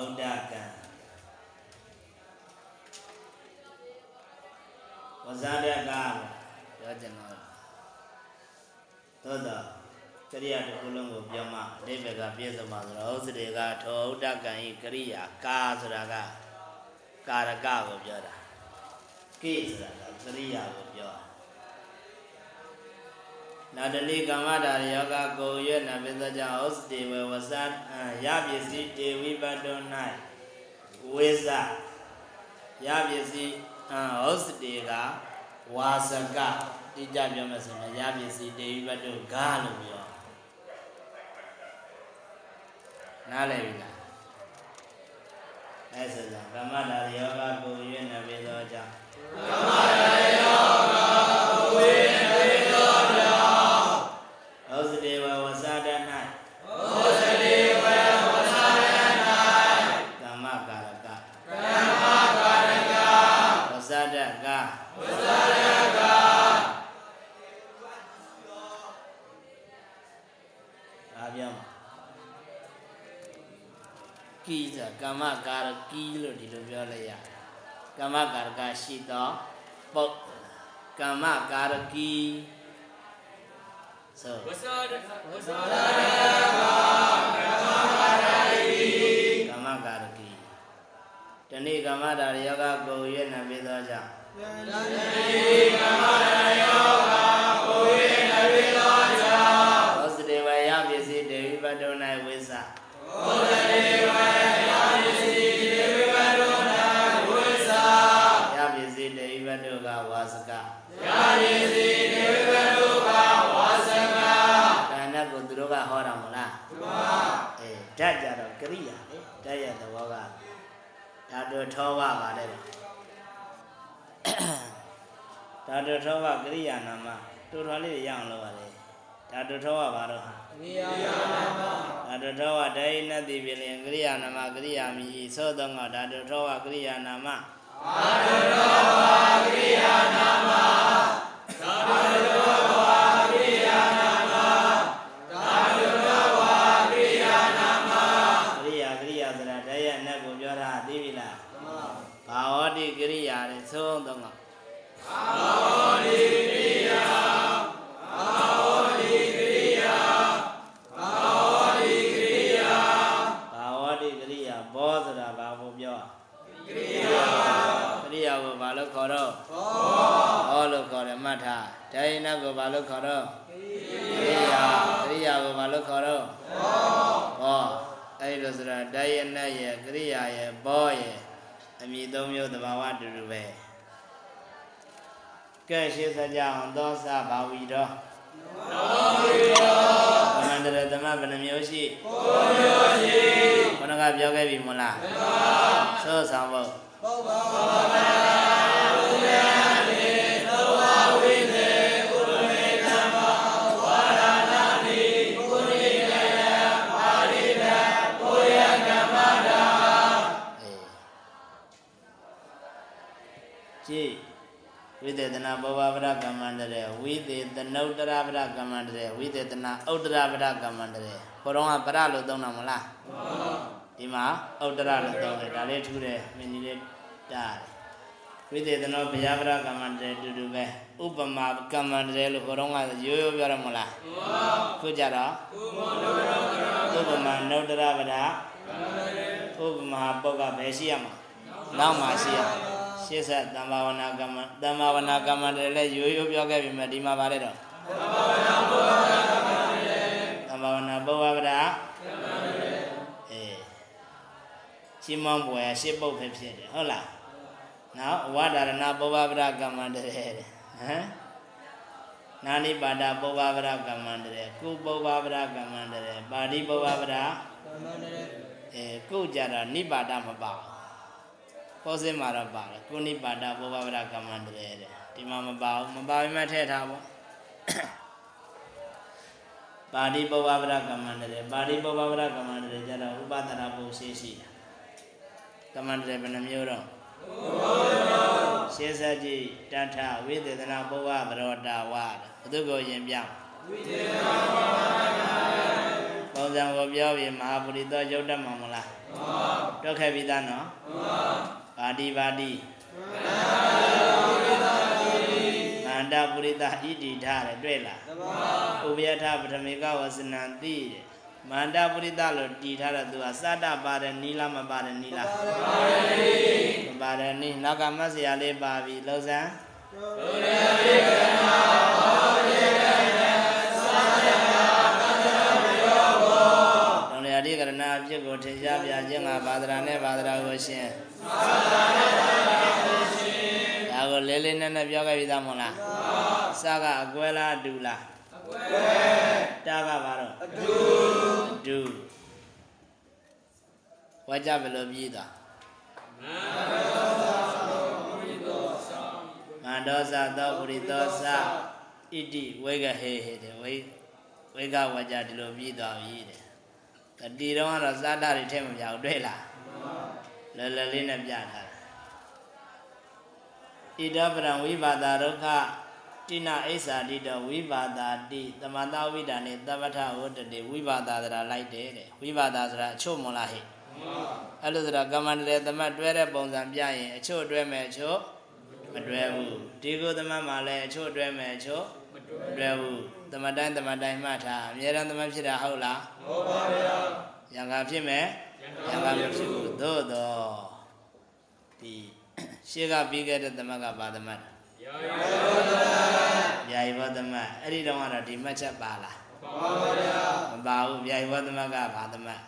Speaker 2: ဩဒကံဝဇာဒကပြောကြတော့သို့တော့ကရိယာတစ်ခုလုံးကိုပြောမှအတိပ္ပယ်ကပြည့်စုံပါဆိုတော့ဟောစတိကထောဥဒကံဤကရိယာကာဆိုတာကကာရကကိုပြောတာကိဆိုတာကကရိယာကိုပြောတာ နာတလိကမ္မတာရယောဂကိုရွနပိသကြောင့်ဩစတိဝဝသရပစ္စည်းတေဝိပတ္တော၌ဝိဇရပစ္စည်းဩစတိကဝါစကတိကြပြောမယ်ဆိုရင်ရပစ္စည်းတေဝိပတ္တောဂါလို့ပြောနားလည်ပြီလားအဲဆိုတော့ကမ္မတာရယောဂကိုရွနပိသောကြောင့်ဩ ကိစ္စကမ္မကာရကီလို့ဒီလိုပြောလိုက်ရကမ္မကာရကရှိတော့ပုတ်ကမ္မကာရကီဆိုကမ္မကာရကိတဏိကမ္မတာယောဂကိုရွေးနှံပြီးသောကြောင့်
Speaker 1: တတိကမ္မယောဂ
Speaker 2: ဓာတ်ကြတော့ကရိယာလေဓာတ်ရဲ့သဘောကဓာတုထောဝပါတယ်ဓာတုထောဝကရိယာနာမတူတော်လေးရအောင်လုပ်ပါလေဓာတုထောဝဘာတော့ဟာ
Speaker 1: နိယနာမ
Speaker 2: ဓာတုထောဝဒိနတိပိလင်ကရိယာနာမကရိယာမိသောသောငါဓာတုထောဝကရိယာနာမ
Speaker 1: အာရတောဝါကရိယာနာမ ယာကရိယာ
Speaker 2: ကိုဘာလို့ခေါ်တော့
Speaker 1: ဘော
Speaker 2: ဟောလို့ခေါ်တယ်မှတ်ထားဒိနကိုဘာလို့ခေါ်တော့ကရိယာကရိယာကိုဘာလို့ခေါ်တော့ဘောအဲ့လိုဆိုတာဒိယနရဲ့ကရိယာရဲ့ဘောရဲ့ အမည်သုံးမျိုးသဘာဝတူတူပဲကဲရှင်းစကြအောင်သောစဘာဝီတော့
Speaker 1: နောဝိရော
Speaker 2: ကမန္တရသမဘယ်နှမျိုးရှိ
Speaker 1: ကိုမျိုးရှိ
Speaker 2: ခொနကပြောခဲ့ပြီမလား
Speaker 1: သဘာ
Speaker 2: သို့ဆောင်ဖို့
Speaker 1: ဘောဘာဝ သေသနာဘော
Speaker 2: ဘဗရကမ္မန္တရေဝိသေသနုတ္တရဗရကမ္မန္တရေဝိသေသနာဥတ္တရဗရကမ္မန္တရေခေါ်တော့ကဗရလို့သုံးတာမလားဒီမှာဥတ္တရလို့သုံးတယ်ဒါလေးထူးတယ်မင်းကြီးလေးတားတယ်ဝိသေသနောဘုရားဗရကမ္မန္တရေတူတူပဲဥပမာကမ္မန္တရေလို့ခေါ်တော့ကရိုးရိုးပြောရမလားခုကြတော့ဥပမာနုတ္တရဗရဥပမာပုဂ္ဂဘယ်ရှိရမှာနောက်မှာရှိရမှာ ရှေ့ဆက်တမ္ဘာဝနာကမ္မတမ္ဘာဝနာကမ္မန္တရေလည်းရိုးရိုးပြောခဲ့ပြီမဲ့ဒီမှာဗါတဲ့တော့တမ္ဘာဝနာပုဂ္ဂဗရအေးချိမောင်းပွဲရှစ်ပုတ်ပဲဖြစ်တယ်ဟုတ်လားနောက်ဝါဒရဏပုဗ္ဗဗရကမ္မန္တရေတဲ့ဟမ်နာနိပါဒပုဗ္ဗဗရကမ္မန္တရေကုပုဗ္ဗဗရကမ္မန္တရေပါဠိပုဗ္ဗဗရအဲကုကြတာနိပါဒမပါဘူး ပေါ်စင်မှာတော့ပါတယ်ကုနိပါဒပုဗ္ဗဗရကမ္မန္တရေတဲ့ဒီမှာမပါဘူးမပါဘဲမှထည့်ထားပေါ့ပါဠိပုဗ္ဗဗရကမ္မန္တရေပါဠိပုဗ္ဗဗရကမ္မန္တရေကျတော့ဥပဒနာပုရှိရှိတာကမ္မန္တရေဘယ်နှမျိုးတော့ရှင်းစကြည့်တထဝိသေသနာပုဗ္ဗဗရောတာဝါဘုသူကိုယင်ပြပုံစံကိုပြောပြီးမဟာပုရိသောရုပ်တတ်မှာမလားတွက်ခဲ့ပြီးသားနော် ပါတိပါတိမန္တပုရိသဣတိထားတယ်တွေ့လားဥပယထပထမေကဝစနံတိတဲ့မန္တပုရိသလို့တည်ထားတဲ့သူကစတပါတယ်နီလာမပါတယ်နီလာမပါတယ်နီနောက်ကမတ်စရာလေးပါပြီလောက်စမ်းတော ဖြစ်ကိုထင်ရှားပြခြင်းကဘာဒရာနဲ့ဘာဒရာကိုရှင်းဒါကိုလေးလေးနက်နက်ပြောခဲ့ပြီးသားမဟုတ်လားစကအကွဲလားအတူလားအကွဲတာကဘာတော့အတူအတူဝါကြဘယ်လိုပြီးသွားမန္တောသသောပုရိသောသဣတိဝေကဟေဟေတဲ့ဝေဝေကဝါကြဒီလိုပြီးသွားပြီတဲ့ တတိတော့ကတော့စာတတွေထဲမပြဘူးတွေ့လားလဲလဲလေးနဲ့ပြထားတာဣဒပရံဝိပါဒဒုက္ခတိနာအိစ္ဆာတိတဝိပါဒတိသမတဝိဒာနေသဗ္ဗထဝတ္တေဝိပါဒသရာလိုက်တယ်တဲ့ဝိပါဒဆိုတာအချို့မလားဟဲ့အဲ့လိုဆိုတာကမ္မန္တရေသမတ်တွဲတဲ့ပုံစံပြရင်အချို့တွဲမယ်အချို့မတွဲဘူးဒီကိုသမတ်မှာလည်းအချို့တွဲမယ်အချို့မတွဲဘူးသမတ်တိုင်းသမတ်တိုင်းမှတ်ထားအမြဲတမ်းသမတ်ဖြစ်တာဟုတ်လား
Speaker 1: ဟုတ်ပါဗျာ
Speaker 2: ရံကဖြစ်မယ်ရံကမဖြစ်ဘူးသို့တော့ဒီရှေ့ကပြီးခဲ့တဲ့သမတ်ကဘာသမတ်
Speaker 1: ယာယဘောဓမ
Speaker 2: ဗျာယဘောသမတ်အဲ့ဒီတော့ကတော့ဒီမှတ်ချက်ပါလား
Speaker 1: ပါပါဗျာ
Speaker 2: မပါဘူးဗျာယဘောသမတ်ကဘာသမတ်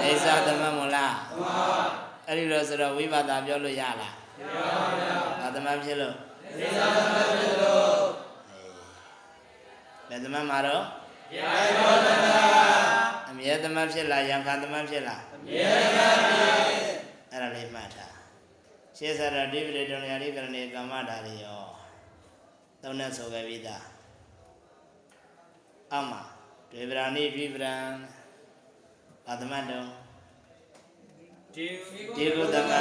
Speaker 2: နေသသမတ်မလားမှန်ပါအဲ့ဒီလို့ဆိုတော့ဝိပါဒပြောလို့ရလား
Speaker 1: ရပါဗျာ
Speaker 2: ဘာသမတ်ဖြစ်လို့
Speaker 1: နေသာသမဖြစ်လို့
Speaker 2: ဘယ်သမတ်မှာတော့
Speaker 1: ယာယဘောဓမ
Speaker 2: အမြဲသမတ်ဖြစ်လားယံခါသမတ်ဖြစ်လား
Speaker 1: ယေကတိ
Speaker 2: အဲ့ဒါလေးမှတ်ထားရှေးစရဒိဗိဒေတုံယာရိကရဏေကမ္မဓာရီယောသုံးနဲ့ဆိုခဲ့ပြီးသားအမဒေဗရာနိဒိဗရံဘာသမတ်တုံ
Speaker 1: ဒီ
Speaker 2: ဒီကုသမ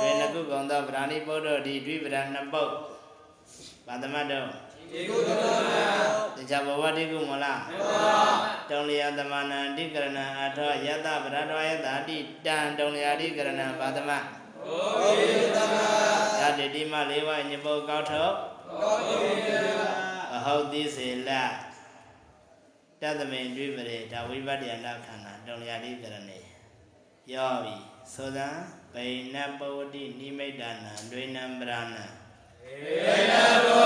Speaker 2: ဒေနကုကုံသောဗရာဏိပုဒ္ဓဒီဒိဗရံနှစ်ပုတ်ဘာသမတ်တုံ
Speaker 1: ဒီကုသမ
Speaker 2: တရားဘဝတိကုမလား
Speaker 1: မေပါ
Speaker 2: တုံလျာသမဏံတိကရဏံအထောယတဗရတောယတတိတံတုံလျာတိကရဏံဘာသမတ်
Speaker 1: ဟောဒီသမ
Speaker 2: ယတိတိမလေးဝညပုတ်ကောက်ထုတ်
Speaker 1: ဟောဒီသမ
Speaker 2: အဟုတ်တိစေလတတမိန်တွေ့ပရေဒါဝိပတ္တယနာခန္ဓာတုံလျာတိကရဏေယောပြီသောသံဗိနပဝတိနိမိတ်တနာဒွေနံပရဏံေ
Speaker 1: နဘောဓိ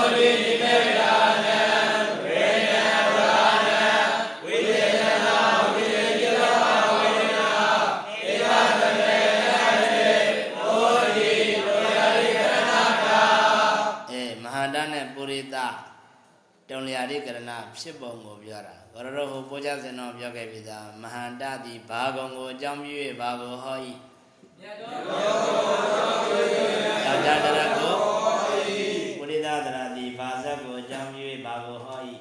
Speaker 2: ဖြစ်ပုံကိုပြောတာဂရရောဟိုပိုးချစင်တော်ပြောခဲ့ပြီသားမဟာတသည်ဘာကုံကိုအကြောင်းပြု၍ဘာကိုဟော၏ယောက်ျားတရကိုပုရိသတရသည်ဘာဇက်ကိုအကြောင်းပြု၍ဘာကိုဟော၏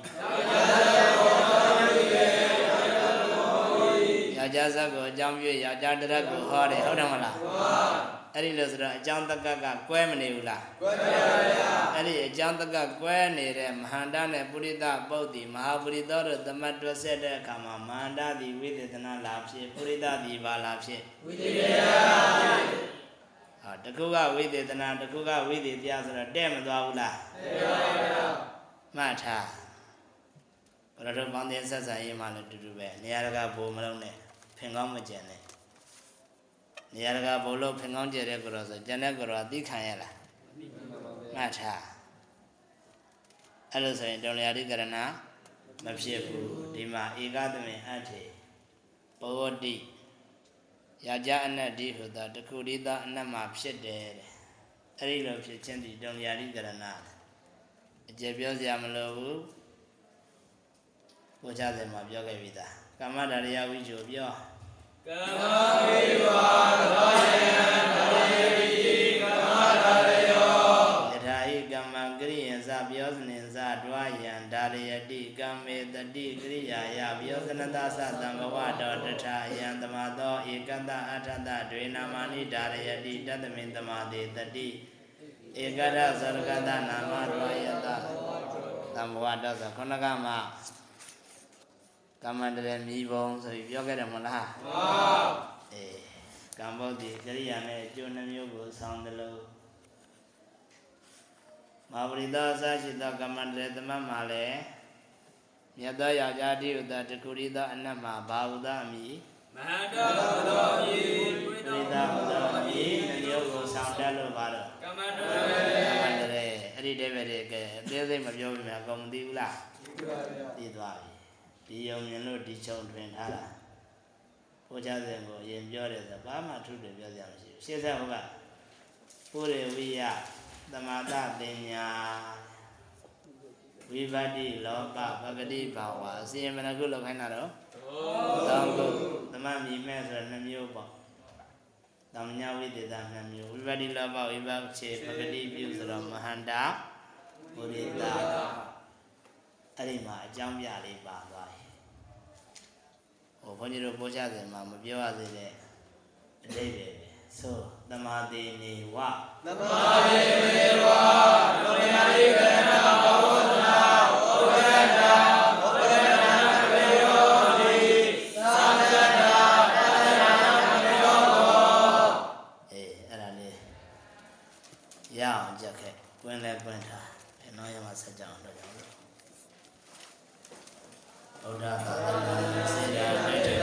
Speaker 2: ယောက်ျားဇက်ကိုအကြောင်းပြု၍ယောက်ျားတရကိုဟောတယ်ဟုတ်တယ်မလား အဲ့ဒီလို့ဆိုတော့အကြောင်းတက္ကကကွဲမနေဘူးလား
Speaker 1: ကွယ်ပါဗျာ
Speaker 2: အဲ့ဒီအကြောင်းတကကွဲနေတဲ့မဟာန္တနဲ့ပုရိသပုတ်တိမဟာပုရိသောတို့သမတ်တွက်ဆက်တဲ့အခါမှာမဟာန္တသည်ဝိသေသနာလာဖြစ်ပုရိသသည်ဘာလာဖြစ်
Speaker 1: ဝိသေယ
Speaker 2: ဟောတခုကဝိသေသနာတခုကဝိသေပြဆိုတော့တဲ့မသွားဘူးလား
Speaker 1: သေပါဗျာ
Speaker 2: မှတ်ထားဘရတို့ပေါင်းတဲ့ဆက်ဆံရေးမှလည်းတူတူပဲနေရာတကာဘိုးမလုံးနဲ့ဖင်ကောင်းမကျန်နဲ့ နေရာတကာဘိုးလို့ဖင်ကောင်းကျတဲ့ကိုတော့ဆိုကျန်တဲ့ကိုတော့အသိခံရလားမှတ်ထားအဲ့လိုဆိုရင်တုံလျာတိကရဏမဖြစ်ဘူးဒီမှာဧကသမေအထေဘောဝတိရာဇအနတ်ဒီဟုသောတခုရိသအနတ်မှာဖြစ်တယ်တဲ့အဲ့ဒီလိုဖြစ်ခြင်းဒီတုံလျာတိကရဏအကျေပြောစရာမလိုဘူးကိုချတယ်မှာပြောခဲ့ပြီသားကမ္မဒါရယဝိဇ္ဇောပြော
Speaker 1: ကမ္မဝိဝါရောယံ တရေတိကမ္မတာရယော
Speaker 2: ယထာဟိကမ္မံကရိယံစပြောစနင်စဒွာယံဒါရယတိကမ္မေတတိကရိယာယပြောစနတသသံဘဝတောတထာယံတမသောဧကတအထတဒွေနာမနိဒါရယတိတတမိန်တမတိတတိဧကရသရကတနာမဒွာယတသံဘဝတောဆိုခုနကမှ ကမ္မန္တရမြည်ပုံဆိုပြီးပြောခဲ့တယ်မဟုတ်လား
Speaker 1: မာ
Speaker 2: အေးကမ္ဘောဒီကရိယာနဲ့အကျိုးနှမျိုးကိုဆောင်းတယ်လို့မဟာပရိသအစရှိသောကမ္မန္တရသမတ်မှာလည်းမြတ်သောယောက်ျားတိဥဒတကုရိသောအနတ်မှာဘာဥဒအမိ
Speaker 1: မဟာတောသောယေ
Speaker 2: ပရိသဥဒအမိနှမျိုးကိုဆောင်းတယ်လို့ပါတော့
Speaker 1: ကမ္မတ
Speaker 2: ကမ္မန္တရအဲ့ဒီတဲ့ပဲတွေကဲအသေးစိတ်မပြောပြမယ်အကုန်မသိဘူးလားသိသွားပြီ ဒီယုံမြင်လို့ဒီချုံတွင်ထားတာဘုရားရှင်ကိုအရင်ပြောတယ်ဆိုဘာမှထုတယ်ပြောကြမရှိဘူးရှင်းဆက်ဟုတ်ကပုရိဝိယသမာတပညာဝိပတ္တိလောကပဂတိဘာဝအစီရင်မနကုလောက်ခိုင်းတာတော့တောင်းကုသမမြည်မဲ့ဆိုတော့နှမျိုးပေါ့သမညာဝိသေသနှမျိုးဝိပတ္တိလောဘဝိပတ်ချေပဂတိပြုဆိုတော့မဟန္တာပုရိသအဲ့ဒီမှာအကြောင်းပြလေးပါသွား တယ်ဟိုဘုန်းကြီးတို့ပို့ချတယ်မှာမပြောရသေးတဲ့အတိတ်ပဲပဲဆိုသမာတိနေဝ
Speaker 1: သမာဓိမေဝလောယရိကရဏဘောဓနာဩဝရတဩဝရတဘေယောတိသာသနာပတ္တနာဘေယော
Speaker 2: အေးအဲ့ဒါလေးရအောင်ကြက်ခဲ့ကွင်းလဲကွင်းထားဘယ်တော့ရမှာဆက်ကြအောင်တော့ကြောင်းလို့ဘု ရားသာသနာစေတသိက်